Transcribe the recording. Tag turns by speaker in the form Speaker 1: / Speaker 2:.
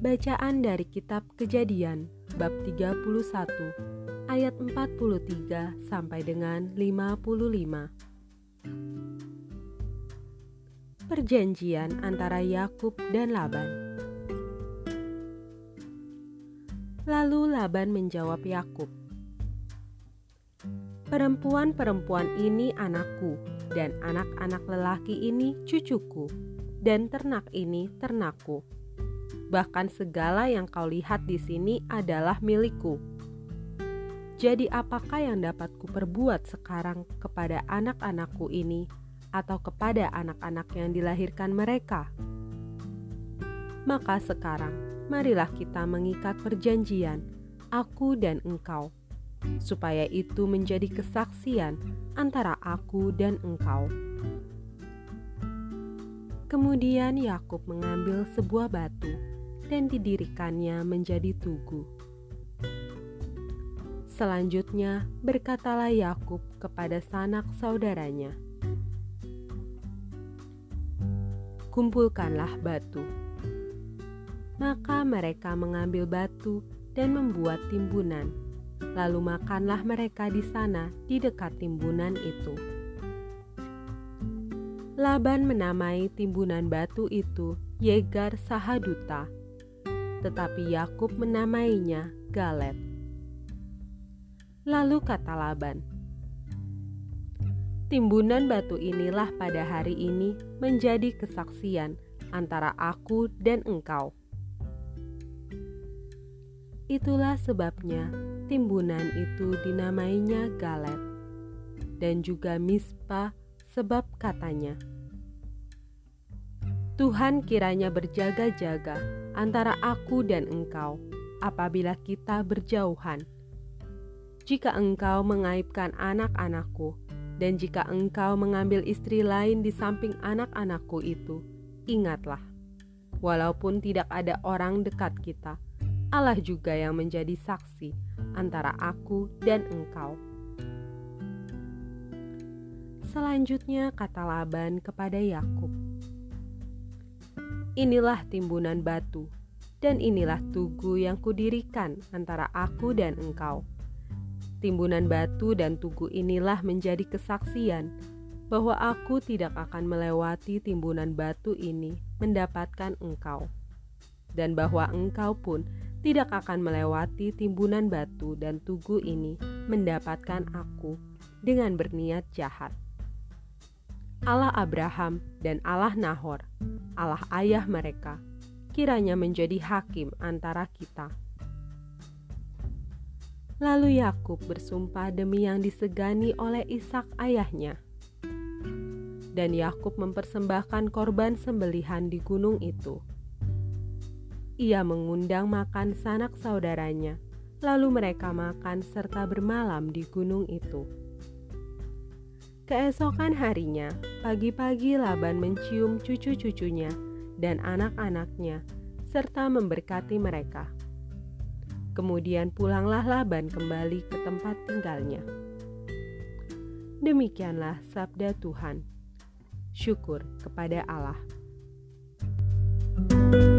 Speaker 1: Bacaan dari kitab Kejadian bab 31 ayat 43 sampai dengan 55. Perjanjian antara Yakub dan Laban. Lalu Laban menjawab Yakub, Perempuan-perempuan ini anakku, dan anak-anak lelaki ini cucuku, dan ternak ini ternakku. Bahkan segala yang kau lihat di sini adalah milikku. Jadi, apakah yang dapat kuperbuat sekarang kepada anak-anakku ini, atau kepada anak-anak yang dilahirkan mereka? Maka sekarang, marilah kita mengikat perjanjian, aku dan engkau supaya itu menjadi kesaksian antara aku dan engkau. Kemudian Yakub mengambil sebuah batu dan didirikannya menjadi tugu. Selanjutnya berkatalah Yakub kepada sanak saudaranya, "Kumpulkanlah batu." Maka mereka mengambil batu dan membuat timbunan lalu makanlah mereka di sana di dekat timbunan itu. Laban menamai timbunan batu itu Yegar Sahaduta, tetapi Yakub menamainya Galet. Lalu kata Laban, Timbunan batu inilah pada hari ini menjadi kesaksian antara aku dan engkau. Itulah sebabnya timbunan itu dinamainya Galet dan juga Mispa sebab katanya Tuhan kiranya berjaga-jaga antara aku dan engkau apabila kita berjauhan. Jika engkau mengaibkan anak-anakku, dan jika engkau mengambil istri lain di samping anak-anakku itu, ingatlah, walaupun tidak ada orang dekat kita, Allah juga yang menjadi saksi antara aku dan engkau. Selanjutnya kata Laban kepada Yakub, Inilah timbunan batu, dan inilah tugu yang kudirikan antara aku dan engkau. Timbunan batu dan tugu inilah menjadi kesaksian bahwa aku tidak akan melewati timbunan batu ini mendapatkan engkau, dan bahwa engkau pun tidak akan melewati timbunan batu dan tugu ini mendapatkan aku dengan berniat jahat. Allah Abraham dan Allah Nahor, Allah ayah mereka, kiranya menjadi hakim antara kita. Lalu Yakub bersumpah demi yang disegani oleh Ishak ayahnya. Dan Yakub mempersembahkan korban sembelihan di gunung itu ia mengundang makan sanak saudaranya, lalu mereka makan serta bermalam di gunung itu. Keesokan harinya, pagi-pagi Laban mencium cucu-cucunya dan anak-anaknya, serta memberkati mereka. Kemudian pulanglah Laban kembali ke tempat tinggalnya. Demikianlah sabda Tuhan. Syukur kepada Allah. thank you